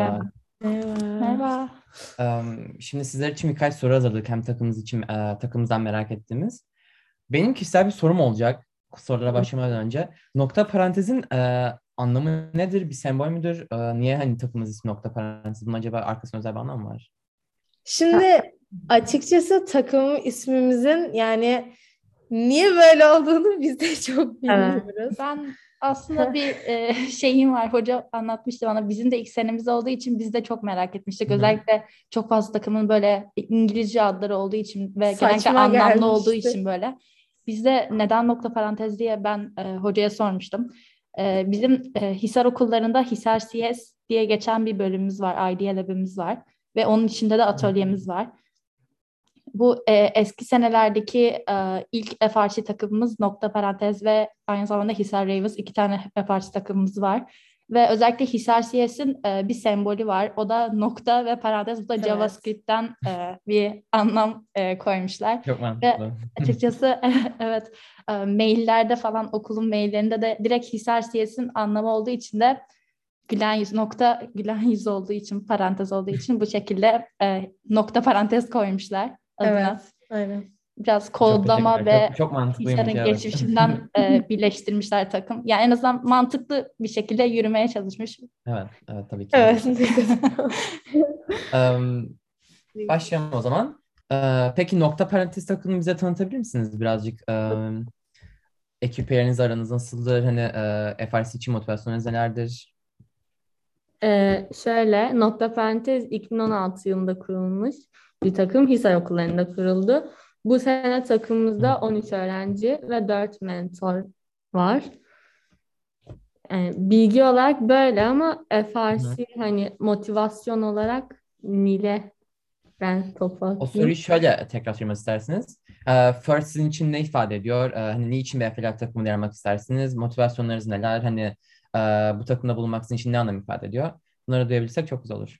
Merhaba. Merhaba. Um, şimdi sizler için birkaç soru hazırladık. Hem takımımız için, e, takımımızdan merak ettiğimiz. Benim kişisel bir sorum olacak sorulara başlamadan önce. Nokta parantezin e, anlamı nedir? Bir sembol müdür? E, niye hani takımımız ismi nokta parantez? Bunun acaba arkasında özel bir anlam mı var? Şimdi açıkçası takım ismimizin yani niye böyle olduğunu biz de çok bilmiyoruz. Ben aslında bir e, şeyim var. Hoca anlatmıştı bana. Bizim de ilk senemiz olduğu için biz de çok merak etmiştik. Özellikle çok fazla takımın böyle İngilizce adları olduğu için ve Saçma genellikle anlamlı gelmişti. olduğu için böyle. Biz de neden nokta parantez diye ben e, hocaya sormuştum. E, bizim e, Hisar okullarında Hisar CS diye geçen bir bölümümüz var. IDEA Lab'imiz var. Ve onun içinde de atölyemiz var. Bu e, eski senelerdeki e, ilk FRC takımımız nokta parantez ve aynı zamanda Hisar Ravens iki tane FRC takımımız var. Ve özellikle Hisar CS'in e, bir sembolü var. O da nokta ve parantez. Bu da Evet. JavaScript'ten e, bir anlam e, koymuşlar. Çok mantıklı. Açıkçası evet e, maillerde falan okulun maillerinde de direkt Hisar CS'in anlamı olduğu için de gülen yüz nokta gülen yüz olduğu için parantez olduğu için bu şekilde e, nokta parantez koymuşlar adına. Evet. Aynen. Biraz Çok kodlama teşekkürler. ve çok, çok mantıklıymış. Geçmişinden e, birleştirmişler takım. Yani en azından mantıklı bir şekilde yürümeye çalışmış. Evet, evet tabii ki. Evet. Um, başlayalım o zaman. Ee, peki nokta parantez takımını bize tanıtabilir misiniz birazcık? Um, ekip yeriniz aranız nasıldır? Hani e, FRC için motivasyonunuz nelerdir? Ee, şöyle nokta parantez 2016 yılında kurulmuş bir takım Hisar okullarında kuruldu. Bu sene takımımızda 13 öğrenci ve 4 mentor var. Yani bilgi olarak böyle ama FRC hani motivasyon olarak Nil'e ben topu O atayım. soruyu şöyle tekrar sormak istersiniz. Ee, first sizin için ne ifade ediyor? Ee, hani niçin bir FLA takımında yer almak istersiniz? Motivasyonlarınız neler? Hani e, bu takımda bulunmak sizin için ne anlam ifade ediyor? Bunları duyabilirsek çok güzel olur.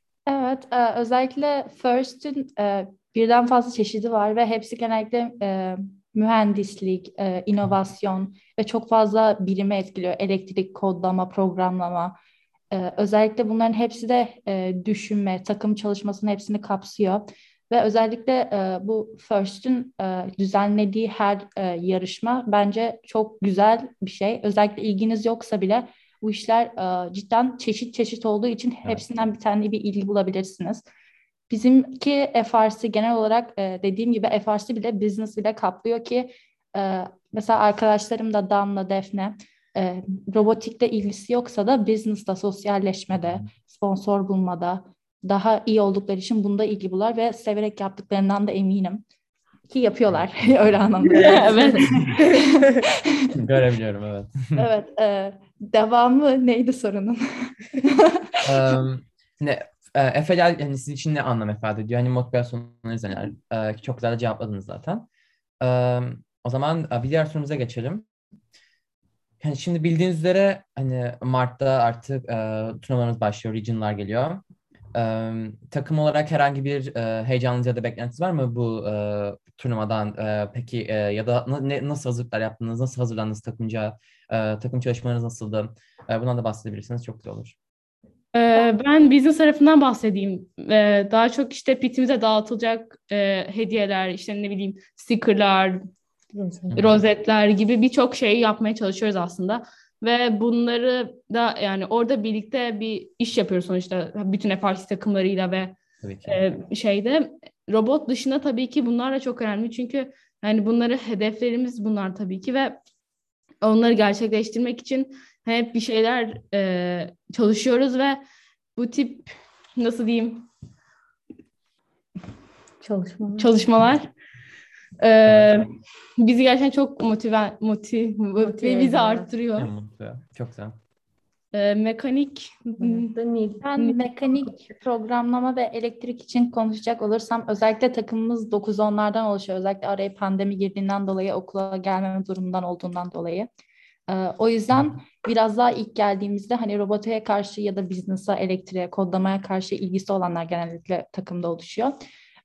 Evet, e, özellikle First'ün e, birden fazla çeşidi var ve hepsi genellikle e, mühendislik, e, inovasyon ve çok fazla bilime etkiliyor. Elektrik, kodlama, programlama. E, özellikle bunların hepsi de e, düşünme, takım çalışmasının hepsini kapsıyor. Ve özellikle e, bu First'ün e, düzenlediği her e, yarışma bence çok güzel bir şey. Özellikle ilginiz yoksa bile bu işler e, cidden çeşit çeşit olduğu için hepsinden bir tane bir ilgi bulabilirsiniz. Bizimki FRC genel olarak e, dediğim gibi FRC bile business bile kaplıyor ki e, mesela arkadaşlarım da Dan'la Defne e, robotikle ilgisi yoksa da business'ta, sosyalleşmede, sponsor bulmada daha iyi oldukları için bunda ilgi bular ve severek yaptıklarından da eminim. Ki yapıyorlar öyle anlamda. Evet. Görebiliyorum evet. evet. e, devamı neydi sorunun? um, ne, e, FLL yani sizin için ne anlam ifade ediyor? Hani motivasyonlarınız neler? E, çok güzel de cevapladınız zaten. Um, o zaman e, bir diğer sorumuza geçelim. Yani şimdi bildiğiniz üzere hani Mart'ta artık e, turnuvalarımız başlıyor, regionlar geliyor. Takım olarak herhangi bir e, heyecanınız ya da beklentiniz var mı bu e, turnuvadan? E, peki e, ya da ne, nasıl hazırlıklar yaptınız? Nasıl hazırlandınız takımca? E, takım çalışmalarınız nasıldı? E, bundan da bahsedebilirsiniz. Çok güzel olur. Ee, ben business tarafından bahsedeyim. Ee, daha çok işte pitimize dağıtılacak e, hediyeler, işte ne bileyim stickerlar, rozetler gibi birçok şey yapmaya çalışıyoruz aslında. Ve bunları da yani orada birlikte bir iş yapıyoruz sonuçta bütün FRC takımlarıyla ve e, şeyde. Robot dışında tabii ki bunlar da çok önemli. Çünkü yani bunları hedeflerimiz bunlar tabii ki ve onları gerçekleştirmek için hep bir şeyler e, çalışıyoruz ve bu tip nasıl diyeyim? Çalışma. çalışmalar e, bizi gerçekten çok motive motive, motive bizi arttırıyor. Çok güzel. E, mekanik Nil. Ben mekanik programlama ve elektrik için konuşacak olursam özellikle takımımız 9-10'lardan oluşuyor. Özellikle araya pandemi girdiğinden dolayı okula gelmeme durumundan olduğundan dolayı. Ee, o yüzden biraz daha ilk geldiğimizde hani robotiğe karşı ya da business'a, elektriğe, kodlamaya karşı ilgisi olanlar genellikle takımda oluşuyor.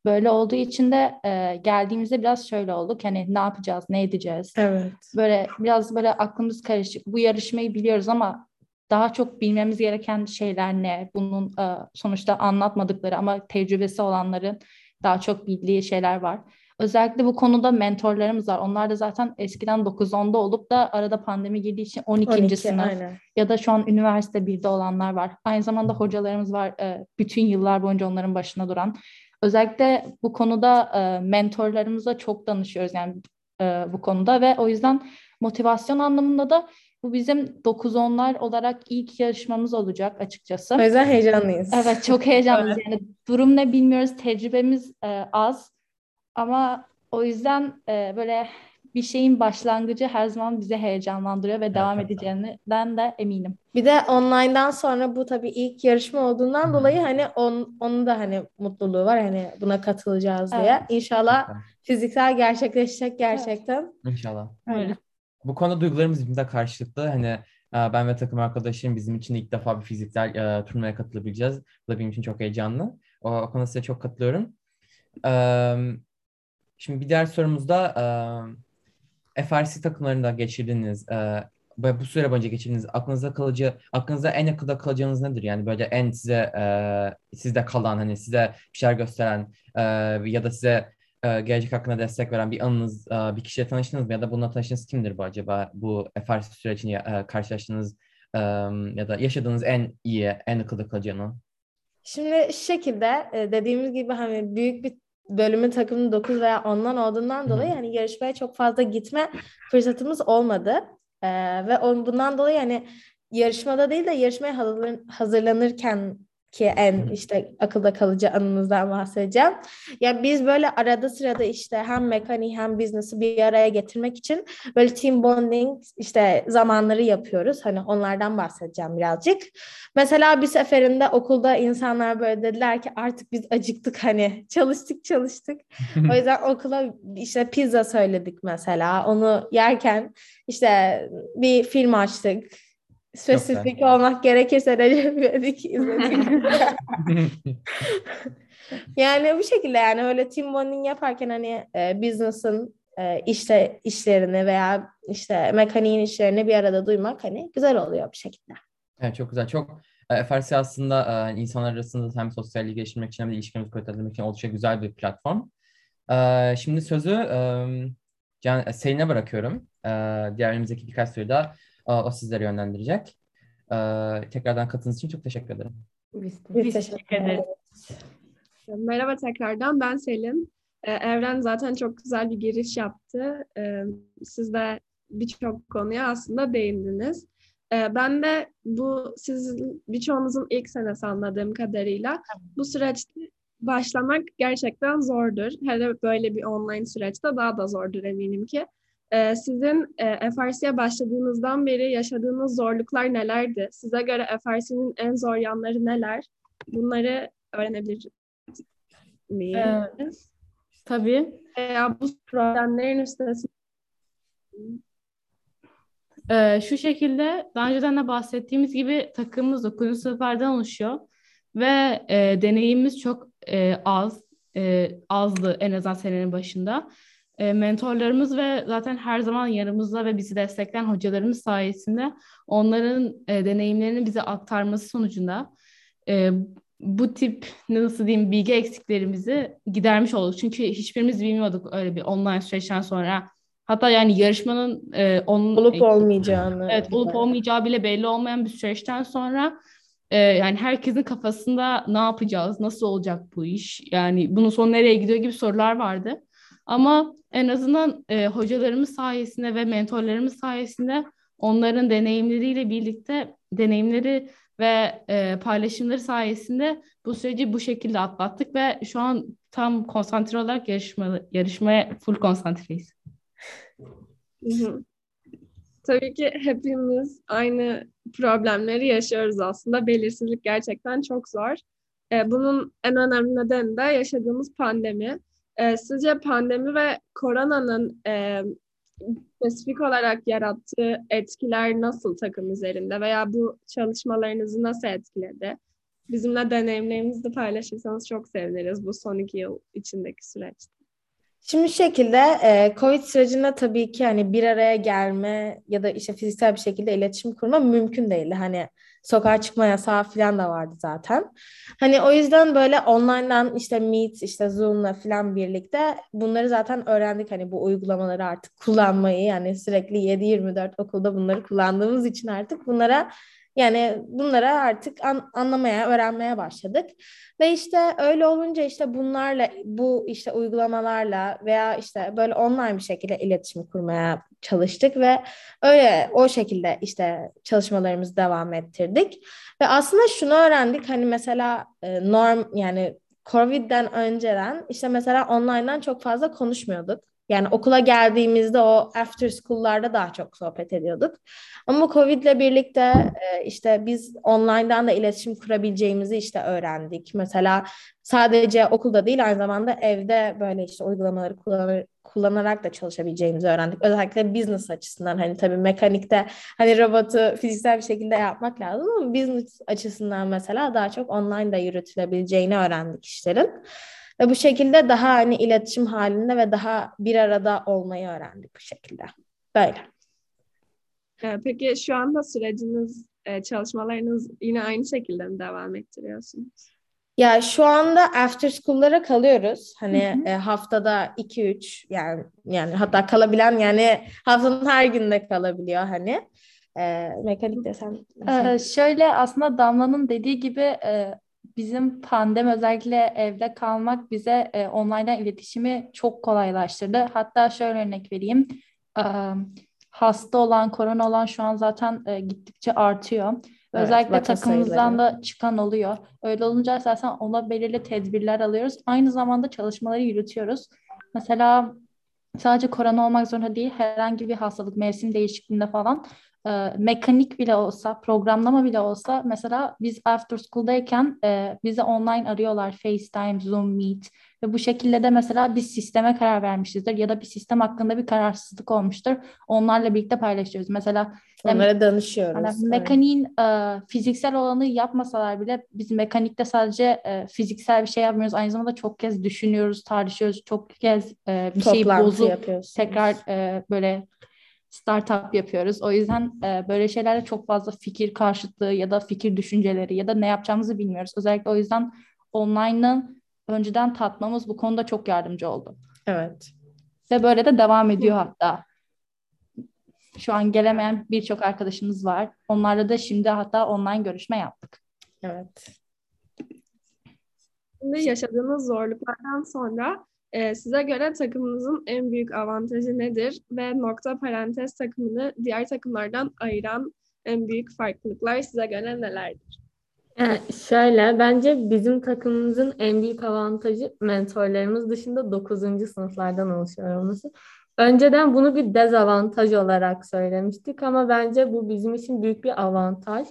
Böyle olduğu için de e, geldiğimizde biraz şöyle olduk. Hani ne yapacağız, ne edeceğiz? Evet. Böyle biraz böyle aklımız karışık. Bu yarışmayı biliyoruz ama daha çok bilmemiz gereken şeyler ne? Bunun e, sonuçta anlatmadıkları ama tecrübesi olanların daha çok bildiği şeyler var. Özellikle bu konuda mentorlarımız var. Onlar da zaten eskiden 9-10'da olup da arada pandemi girdiği için 12. 12 sınıf aynen. ya da şu an üniversite 1'de olanlar var. Aynı zamanda hocalarımız var e, bütün yıllar boyunca onların başına duran. Özellikle bu konuda e, mentorlarımıza çok danışıyoruz yani e, bu konuda ve o yüzden motivasyon anlamında da bu bizim 9-10'lar olarak ilk yarışmamız olacak açıkçası. O yüzden heyecanlıyız. Evet çok heyecanlıyız. Yani durum ne bilmiyoruz. Tecrübemiz e, az. Ama o yüzden e, böyle bir şeyin başlangıcı her zaman bizi heyecanlandırıyor ve devam edeceğinden de eminim. Bir de online'dan sonra bu tabii ilk yarışma olduğundan dolayı hani on, onun da hani mutluluğu var hani buna katılacağız diye. Evet. İnşallah fiziksel gerçekleşecek gerçekten. Evet. İnşallah. Öyle. Bu konuda duygularımız birbirine karşılıklı. Hani e, ben ve takım arkadaşlarım bizim için ilk defa bir fiziksel e, turnuvaya katılabileceğiz. Bu da benim için çok heyecanlı. O, o konuda size çok katılıyorum. Şimdi bir diğer sorumuzda e, FRC takımlarında geçirdiğiniz e, bu süre boyunca geçirdiğiniz aklınıza kalıcı aklınıza en akılda kalacağınız nedir? Yani böyle en size e, sizde kalan hani size bir şeyler gösteren e, ya da size e, gelecek hakkında destek veren bir anınız bir kişiyle tanıştınız mı ya da bununla tanıştığınız kimdir bu acaba bu FRC sürecini e, karşılaştığınız ya da yaşadığınız en iyi en akılda kalacağını? Şimdi şu şekilde dediğimiz gibi hani büyük bir bölümün takımının 9 veya 10'dan olduğundan dolayı hani yarışmaya çok fazla gitme fırsatımız olmadı. Ee, ve on, bundan dolayı hani yarışmada değil de yarışmaya hazırlanırken ki en işte akılda kalıcı anımızdan bahsedeceğim. Ya biz böyle arada sırada işte hem mekaniği hem business'ı bir araya getirmek için böyle team bonding işte zamanları yapıyoruz. Hani onlardan bahsedeceğim birazcık. Mesela bir seferinde okulda insanlar böyle dediler ki artık biz acıktık hani çalıştık çalıştık. o yüzden okula işte pizza söyledik mesela. Onu yerken işte bir film açtık Spesifik olmak gerekirse Recep İvedik izledik. yani bu şekilde yani öyle team bonding yaparken hani e, business'ın e, işte işlerini veya işte mekaniğin işlerini bir arada duymak hani güzel oluyor bir şekilde. Evet çok güzel. Çok e, FRC aslında e, insanlar arasında hem sosyalliği geliştirmek için hem de ilişkilerimizi kuvvetlendirmek için oldukça güzel bir platform. E, şimdi sözü e, Can, Selin'e bırakıyorum. E, diğer önümüzdeki birkaç soruda o sizlere yönlendirecek. Tekrardan katıldığınız için çok teşekkür ederim. Biz, Biz teşekkür ederiz. Merhaba tekrardan ben Selin. Evren zaten çok güzel bir giriş yaptı. Siz de birçok konuya aslında değindiniz. Ben de bu sizin birçoğunuzun ilk senesi anladığım kadarıyla bu süreçte başlamak gerçekten zordur. Hele böyle bir online süreçte daha da zordur eminim ki. Ee, sizin e, FRC'ye başladığınızdan beri yaşadığınız zorluklar nelerdi? Size göre FRC'nin en zor yanları neler? Bunları öğrenebilir miyiz? Ee, tabii. Veya bu problemlerin üstesinden ee, şu şekilde daha önceden de bahsettiğimiz gibi takımımız 9. sınıflardan oluşuyor ve e, deneyimimiz çok e, az e, azdı en azından senenin başında e, mentorlarımız ve zaten her zaman yanımızda ve bizi destekleyen hocalarımız sayesinde onların e, deneyimlerini bize aktarması sonucunda e, bu tip nasıl diyeyim bilgi eksiklerimizi gidermiş olduk. Çünkü hiçbirimiz bilmiyorduk öyle bir online süreçten sonra. Hatta yani yarışmanın e, onun, olup olmayacağını. Evet, olup olmayacağı bile belli olmayan bir süreçten sonra e, yani herkesin kafasında ne yapacağız, nasıl olacak bu iş, yani bunun sonu nereye gidiyor gibi sorular vardı. Ama en azından e, hocalarımız sayesinde ve mentorlarımız sayesinde onların deneyimleriyle birlikte deneyimleri ve e, paylaşımları sayesinde bu süreci bu şekilde atlattık ve şu an tam konsantre olarak yarışma, yarışmaya full konsantreyiz. Tabii ki hepimiz aynı problemleri yaşıyoruz aslında. Belirsizlik gerçekten çok zor. E, bunun en önemli nedeni de yaşadığımız pandemi. E, sizce pandemi ve koronanın e, spesifik olarak yarattığı etkiler nasıl takım üzerinde veya bu çalışmalarınızı nasıl etkiledi? Bizimle deneyimlerinizi paylaşırsanız çok seviniriz bu son iki yıl içindeki süreçte. Şimdi şekilde e, Covid sürecinde tabii ki hani bir araya gelme ya da işte fiziksel bir şekilde iletişim kurma mümkün değildi. Hani sokağa çıkma yasağı falan da vardı zaten. Hani o yüzden böyle online'dan işte Meet, işte Zoom'la falan birlikte bunları zaten öğrendik. Hani bu uygulamaları artık kullanmayı yani sürekli 7-24 okulda bunları kullandığımız için artık bunlara yani bunlara artık an, anlamaya, öğrenmeye başladık. Ve işte öyle olunca işte bunlarla, bu işte uygulamalarla veya işte böyle online bir şekilde iletişim kurmaya çalıştık ve öyle o şekilde işte çalışmalarımızı devam ettirdik. Ve aslında şunu öğrendik hani mesela e, norm yani Covid'den önceden işte mesela online'dan çok fazla konuşmuyorduk. Yani okula geldiğimizde o after school'larda daha çok sohbet ediyorduk. Ama Covid'le birlikte e, işte biz online'dan da iletişim kurabileceğimizi işte öğrendik. Mesela sadece okulda değil aynı zamanda evde böyle işte uygulamaları kullanır, kullanarak da çalışabileceğimizi öğrendik. Özellikle business açısından hani tabii mekanikte hani robotu fiziksel bir şekilde yapmak lazım ama business açısından mesela daha çok online da yürütülebileceğini öğrendik işlerin. Ve bu şekilde daha hani iletişim halinde ve daha bir arada olmayı öğrendik bu şekilde. Böyle. Ee, peki şu anda süreciniz, e, çalışmalarınız yine aynı şekilde mi devam ettiriyorsunuz? Ya şu anda after school'lara kalıyoruz. Hani e, haftada 2-3 yani yani hatta kalabilen yani haftanın her günde kalabiliyor hani. E, mekanik desem. Ee, şöyle aslında Damla'nın dediği gibi e, bizim pandemi özellikle evde kalmak bize e, online'dan iletişimi çok kolaylaştırdı. Hatta şöyle örnek vereyim. E, hasta olan, korona olan şu an zaten e, gittikçe artıyor. Evet, Özellikle takımımızdan da çıkan oluyor. Öyle olunca zaten ona belirli tedbirler alıyoruz. Aynı zamanda çalışmaları yürütüyoruz. Mesela sadece korona olmak zorunda değil, herhangi bir hastalık, mevsim değişikliğinde falan e, mekanik bile olsa, programlama bile olsa mesela biz after school'dayken e, bizi online arıyorlar FaceTime, Zoom, Meet ve bu şekilde de mesela biz sisteme karar vermişizdir ya da bir sistem hakkında bir kararsızlık olmuştur. Onlarla birlikte paylaşıyoruz. Mesela onlara yani, danışıyoruz. Yani mekaniğin e, fiziksel olanı yapmasalar bile biz mekanikte sadece e, fiziksel bir şey yapmıyoruz. Aynı zamanda çok kez düşünüyoruz, tartışıyoruz. Çok kez e, bir şeyi bozup tekrar e, böyle startup yapıyoruz. O yüzden e, böyle şeylerde çok fazla fikir karşıtlığı ya da fikir düşünceleri ya da ne yapacağımızı bilmiyoruz. Özellikle o yüzden online'ı önceden tatmamız bu konuda çok yardımcı oldu. Evet. Ve böyle de devam ediyor hatta. Şu an gelemeyen birçok arkadaşımız var. Onlarla da şimdi hatta online görüşme yaptık. Evet. Şimdi yaşadığınız zorluklardan sonra e, size göre takımınızın en büyük avantajı nedir ve nokta parantez takımını diğer takımlardan ayıran en büyük farklılıklar size göre nelerdir? Yani şöyle bence bizim takımımızın en büyük avantajı mentorlarımız dışında 9. sınıflardan oluşuyor olması. Önceden bunu bir dezavantaj olarak söylemiştik ama bence bu bizim için büyük bir avantaj.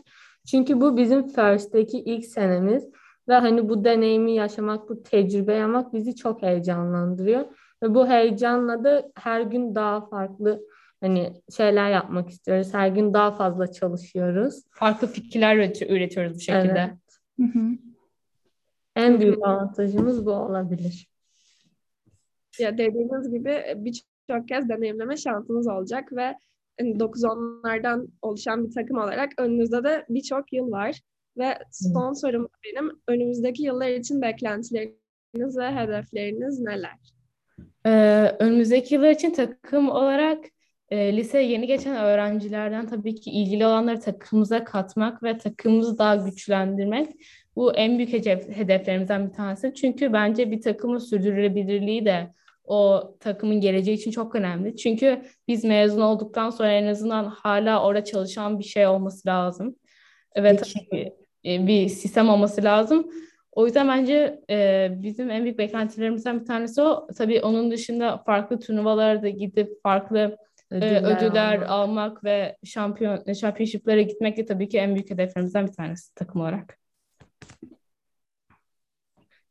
Çünkü bu bizim first'teki ilk senemiz ve hani bu deneyimi yaşamak, bu tecrübe yapmak bizi çok heyecanlandırıyor. Ve bu heyecanla da her gün daha farklı hani şeyler yapmak istiyoruz. Her gün daha fazla çalışıyoruz. Farklı fikirler üretiyoruz bu şekilde. Evet. Hı hı. En büyük avantajımız bu olabilir. Ya dediğiniz gibi birçok kez deneyimleme şansınız olacak ve 9-10'lardan hani oluşan bir takım olarak önünüzde de birçok yıl var. Ve son sorum benim. Önümüzdeki yıllar için beklentileriniz ve hedefleriniz neler? Ee, önümüzdeki yıllar için takım olarak e, lise yeni geçen öğrencilerden tabii ki ilgili olanları takımımıza katmak ve takımımızı daha güçlendirmek. Bu en büyük hedef, hedeflerimizden bir tanesi. Çünkü bence bir takımın sürdürülebilirliği de o takımın geleceği için çok önemli. Çünkü biz mezun olduktan sonra en azından hala orada çalışan bir şey olması lazım. Evet e, bir sistem olması lazım. O yüzden bence e, bizim en büyük beklentilerimizden bir tanesi o. Tabii onun dışında farklı turnuvalara da gidip farklı ödüller, e, ödüller almak. almak ve şampiyon şampiyonşiplere gitmek de tabii ki en büyük hedeflerimizden bir tanesi takım olarak.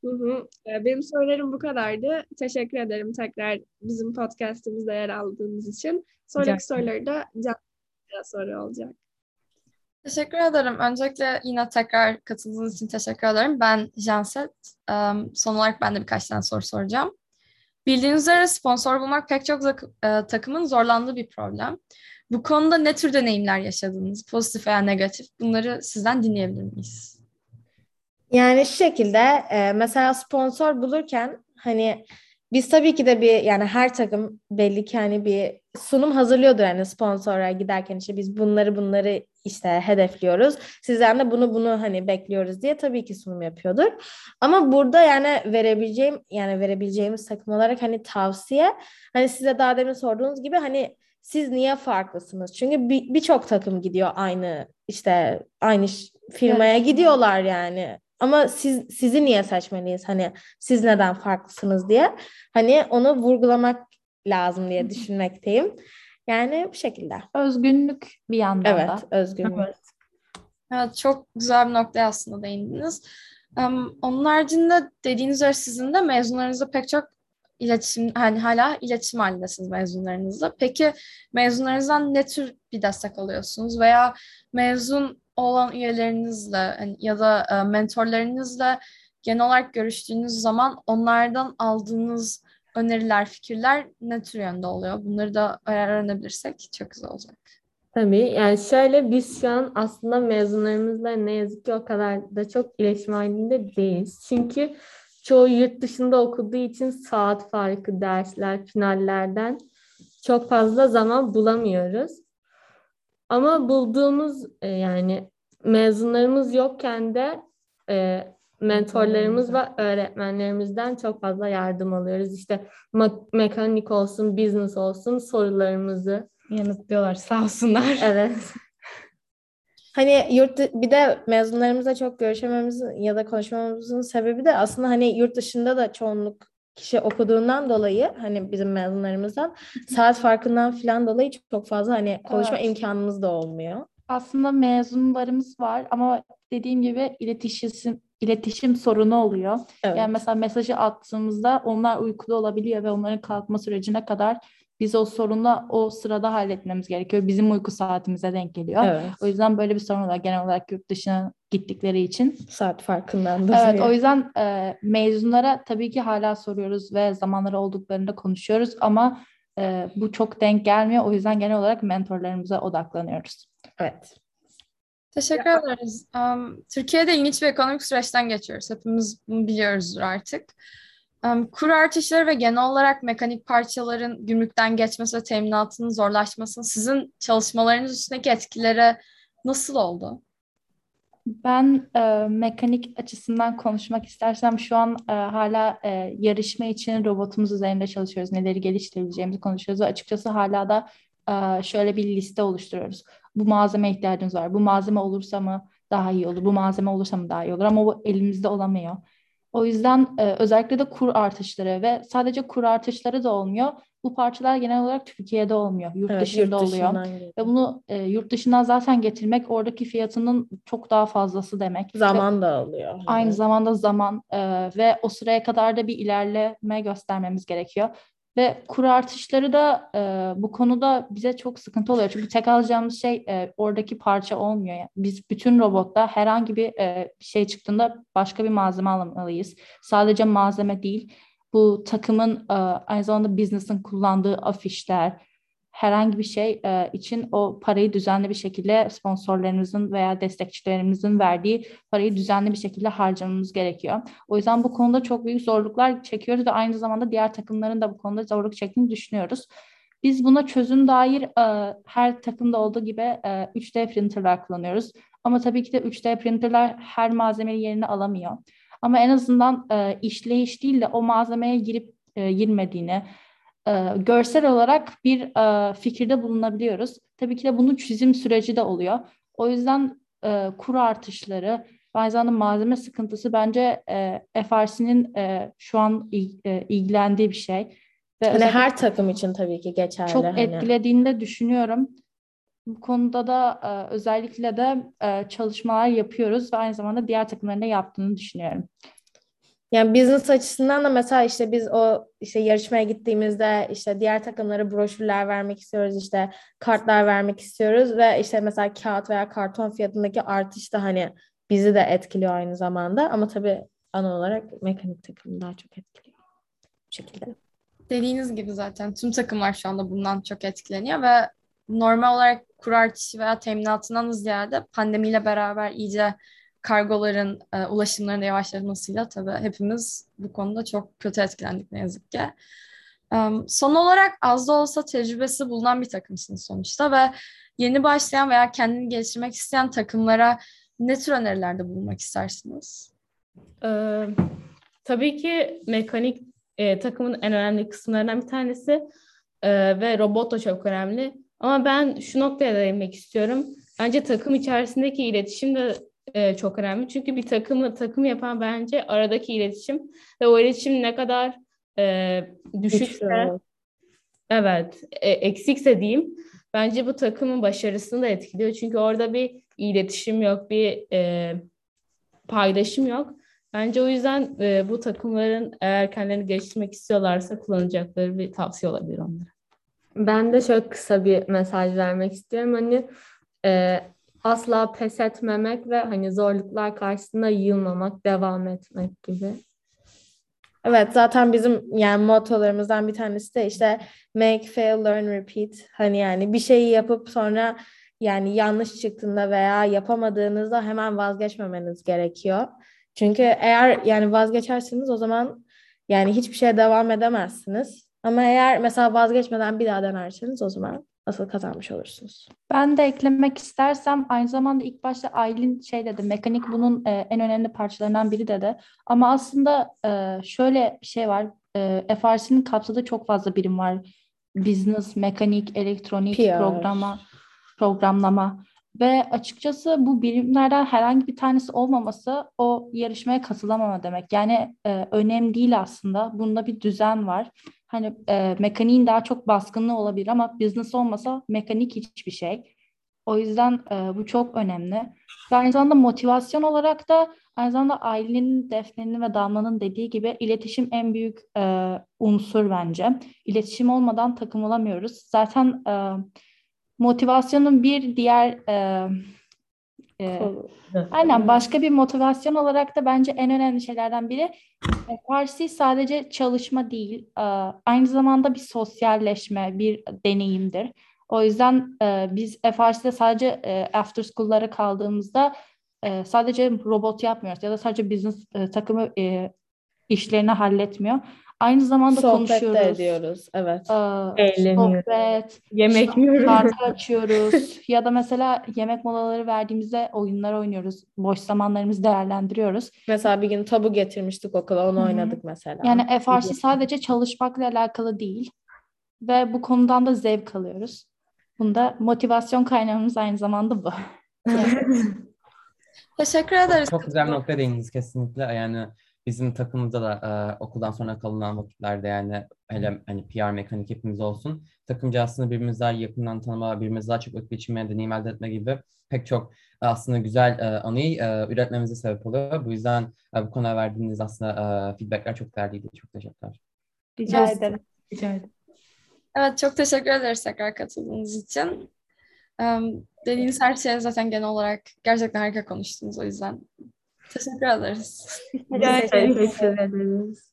Hı hı. E, benim sorularım bu kadardı. Teşekkür ederim tekrar bizim podcastimizde yer aldığınız için. Sonraki Rica soruları da Can soru olacak. Teşekkür ederim. Öncelikle yine tekrar katıldığınız için teşekkür ederim. Ben Janset. Son olarak ben de birkaç tane soru soracağım. Bildiğiniz üzere sponsor bulmak pek çok takımın zorlandığı bir problem. Bu konuda ne tür deneyimler yaşadınız? Pozitif veya negatif? Bunları sizden dinleyebilir miyiz? Yani şu şekilde mesela sponsor bulurken hani biz tabii ki de bir yani her takım belli ki hani bir sunum hazırlıyordur yani sponsora giderken işte biz bunları bunları işte hedefliyoruz. Sizden de bunu bunu hani bekliyoruz diye tabii ki sunum yapıyordur. Ama burada yani verebileceğim yani verebileceğimiz takım olarak hani tavsiye hani size daha demin sorduğunuz gibi hani siz niye farklısınız? Çünkü bir- birçok takım gidiyor aynı işte aynı firmaya Evet. gidiyorlar yani. Ama siz sizi niye seçmeliyiz? Hani siz neden farklısınız diye. Hani onu vurgulamak lazım diye düşünmekteyim. Yani bu şekilde. Özgünlük bir yandan Evet, da. özgünlük. Evet, çok güzel bir noktaya aslında değindiniz. Em, Onun haricinde dediğiniz üzere sizin de mezunlarınızla pek çok iletişim, hani hala iletişim halindesiniz mezunlarınızla. Peki mezunlarınızdan ne tür bir destek alıyorsunuz veya mezun olan üyelerinizle hani ya da e, mentorlarınızla genel olarak görüştüğünüz zaman onlardan aldığınız öneriler, fikirler ne tür yönde oluyor? Bunları da öğrenebilirsek çok güzel olacak. Tabii yani şöyle biz şu an aslında mezunlarımızla ne yazık ki o kadar da çok iletişim halinde değiliz. Çünkü çoğu yurt dışında okuduğu için saat farkı, dersler, finallerden çok fazla zaman bulamıyoruz. Ama bulduğumuz e, yani mezunlarımız yokken de e, mentorlarımız ve öğretmenlerimizden çok fazla yardım alıyoruz. İşte mekanik olsun, business olsun sorularımızı. Yanıtlıyorlar sağ olsunlar. Evet. Hani yurt bir de mezunlarımızla çok görüşememizin ya da konuşmamamızın sebebi de aslında hani yurt dışında da çoğunluk kişi okuduğundan dolayı hani bizim mezunlarımızdan saat farkından falan dolayı çok fazla hani konuşma Evet. imkanımız da olmuyor. Aslında mezunlarımız var ama dediğim gibi iletişim iletişim sorunu oluyor. Evet. Yani mesela mesajı attığımızda onlar uykuda olabiliyor ve onların kalkma sürecine kadar biz o sorunla o sırada halletmemiz gerekiyor. Bizim uyku saatimize denk geliyor. Evet. O yüzden böyle bir sorun var genel olarak yurt dışına gittikleri için. Saat farkından dolayı. Evet, o yüzden e, mezunlara tabii ki hala soruyoruz ve zamanları olduklarında konuşuyoruz ama e, bu çok denk gelmiyor. O yüzden genel olarak mentorlarımıza odaklanıyoruz. Evet. Teşekkür ederiz. Em, Türkiye'de ilginç bir ekonomik süreçten geçiyoruz. Hepimiz bunu biliyoruzdur artık. Em, Kur artışları ve genel olarak mekanik parçaların gümrükten geçmesi ve teminatının zorlaşması sizin çalışmalarınız üstündeki etkileri nasıl oldu? Ben e, mekanik açısından konuşmak istersem şu an e, hala e, yarışma için robotumuz üzerinde çalışıyoruz. Neleri geliştirebileceğimizi konuşuyoruz ve açıkçası hala da e, şöyle bir liste oluşturuyoruz. Bu malzeme ihtiyacımız var. Bu malzeme olursa mı daha iyi olur? Bu malzeme olursa mı daha iyi olur? Ama bu elimizde olamıyor. O yüzden e, özellikle de kur artışları ve sadece kur artışları da olmuyor. Bu parçalar genel olarak Türkiye'de olmuyor. Yurt Evet, dışında yurt oluyor. geliyor. Ve bunu e, yurt dışından zaten getirmek oradaki fiyatının çok daha fazlası demek. Ve Zaman da alıyor. aynı Hani. zamanda zaman e, ve o sıraya kadar da bir ilerleme göstermemiz gerekiyor. Ve kur artışları da e, bu konuda bize çok sıkıntı oluyor. Çünkü tek alacağımız şey e, oradaki parça olmuyor. Yani biz bütün robotta herhangi bir e, şey çıktığında başka bir malzeme almalıyız. Sadece malzeme değil. Bu takımın e, aynı zamanda business'ın kullandığı afişler, herhangi bir şey e, için o parayı düzenli bir şekilde sponsorlarımızın veya destekçilerimizin verdiği parayı düzenli bir şekilde harcamamız gerekiyor. O yüzden bu konuda çok büyük zorluklar çekiyoruz ve aynı zamanda diğer takımların da bu konuda zorluk çektiğini düşünüyoruz. Biz buna çözüm dair e, her takımda olduğu gibi e, 3D printerlar kullanıyoruz. Ama tabii ki de 3D printerlar her malzemeyi yerine alamıyor. Ama en azından e, işleyiş değil de o malzemeye girip e, girmediğini, e, görsel olarak bir e, fikirde bulunabiliyoruz. Tabii ki de bunun çizim süreci de oluyor. O yüzden e, kur artışları zamanda malzeme sıkıntısı bence e, FRC'nin e, şu an e, ilgilendiği bir şey. Ve Hani her takım için tabii ki geçerli. çok hani. etkilediğini de düşünüyorum. Bu konuda da e, özellikle de e, çalışmalar yapıyoruz ve aynı zamanda diğer takımların da yaptığını düşünüyorum. Yani business açısından da mesela işte biz o işte yarışmaya gittiğimizde işte diğer takımlara broşürler vermek istiyoruz işte kartlar vermek istiyoruz ve işte mesela kağıt veya karton fiyatındaki artış da hani bizi de etkiliyor aynı zamanda ama tabii ana olarak mekanik takımı daha çok etkiliyor bu şekilde. dediğiniz gibi zaten tüm takımlar şu anda bundan çok etkileniyor ve normal olarak kur artışı veya teminatından ziyade pandemiyle beraber iyice kargoların, e, ulaşımların yavaşlamasıyla tabii hepimiz bu konuda çok kötü etkilendik ne yazık ki. Um, son olarak az da olsa tecrübesi bulunan bir takımsınız sonuçta ve yeni başlayan veya kendini geliştirmek isteyen takımlara ne tür önerilerde bulunmak istersiniz? Ee, tabii ki mekanik e, takımın en önemli kısımlarından bir tanesi e, ve robot da çok önemli. Ama ben şu noktaya değinmek istiyorum. Bence takım içerisindeki iletişim de e, çok önemli. Çünkü bir takımı takım yapan bence aradaki iletişim ve o iletişim ne kadar e, düşükse, evet, e, eksikse diyeyim. Bence bu takımın başarısını da etkiliyor. Çünkü orada bir iletişim yok, bir e, paylaşım yok. Bence o yüzden e, bu takımların eğer kendilerini geliştirmek istiyorlarsa kullanacakları bir tavsiye olabilir onlara. Ben de şöyle kısa bir mesaj vermek istiyorum. Hani e, asla pes etmemek ve hani zorluklar karşısında yılmamak, devam etmek gibi. Evet zaten bizim yani mottolarımızdan bir tanesi de işte make, fail, learn, repeat. Hani yani bir şeyi yapıp sonra yani yanlış çıktığında veya yapamadığınızda hemen vazgeçmemeniz gerekiyor. Çünkü eğer yani vazgeçerseniz o zaman yani hiçbir şeye devam edemezsiniz. Ama eğer mesela vazgeçmeden bir daha denerseniz o zaman asıl kazanmış olursunuz. Ben de eklemek istersem aynı zamanda ilk başta Aylin şey dedi mekanik bunun e, en önemli parçalarından biri dedi. Ama aslında e, şöyle bir şey var. E, FRC'nin kapsadığı çok fazla birim var. Business, mekanik, elektronik, PR. programa, programlama. Ve açıkçası bu birimlerden herhangi bir tanesi olmaması o yarışmaya katılamama demek. Yani e, önemli değil aslında. Bunda bir düzen var. Hani e, mekaniğin daha çok baskınlığı olabilir ama business olmasa mekanik hiçbir şey. O yüzden e, bu çok önemli. Ve aynı zamanda motivasyon olarak da aynı zamanda Aylin'in, Defne'nin ve Damla'nın dediği gibi iletişim en büyük e, unsur bence. İletişim olmadan takım olamıyoruz. Zaten e, motivasyonun bir diğer e, e, aynen başka bir motivasyon olarak da bence en önemli şeylerden biri e, Farsi sadece çalışma değil, e, aynı zamanda bir sosyalleşme, bir deneyimdir. O yüzden e, biz FRC'de sadece e, after school'lara kaldığımızda e, sadece robot yapmıyoruz ya da sadece business e, takımı e, işlerini halletmiyor. Aynı zamanda Sohbet konuşuyoruz. ediyoruz. Evet. Ee, Eğleniyoruz. sohbet, Yemek yiyoruz. şarkı açıyoruz ya da mesela yemek molaları verdiğimizde oyunlar oynuyoruz. Boş zamanlarımızı değerlendiriyoruz. Mesela bir gün tabu getirmiştik okula onu Hı hı. oynadık mesela. Yani FRC sadece çalışmakla alakalı değil ve bu konudan da zevk alıyoruz. Bunda motivasyon kaynağımız aynı zamanda bu. Teşekkür ederiz. Çok güzel bir değindiniz kesinlikle. Yani bizim takımımızda da e, okuldan sonra kalınan vakitlerde yani hele hani PR mekanik hepimiz olsun. Takımca aslında birbirimizi daha yakından tanıma, birbirimizi daha çok geçirmeye, deneyim elde etme gibi pek çok e, aslında güzel e, anıyı e, üretmemize sebep oluyor. Bu yüzden e, bu konuya verdiğiniz aslında e, feedbackler çok değerliydi. Çok teşekkürler. Rica ederim. Rica ederim. Evet çok teşekkür ederiz tekrar katıldığınız için. Um, dediğiniz her şeye zaten genel olarak gerçekten harika konuştunuz o yüzden. Teşekkür ederiz. Ederiz.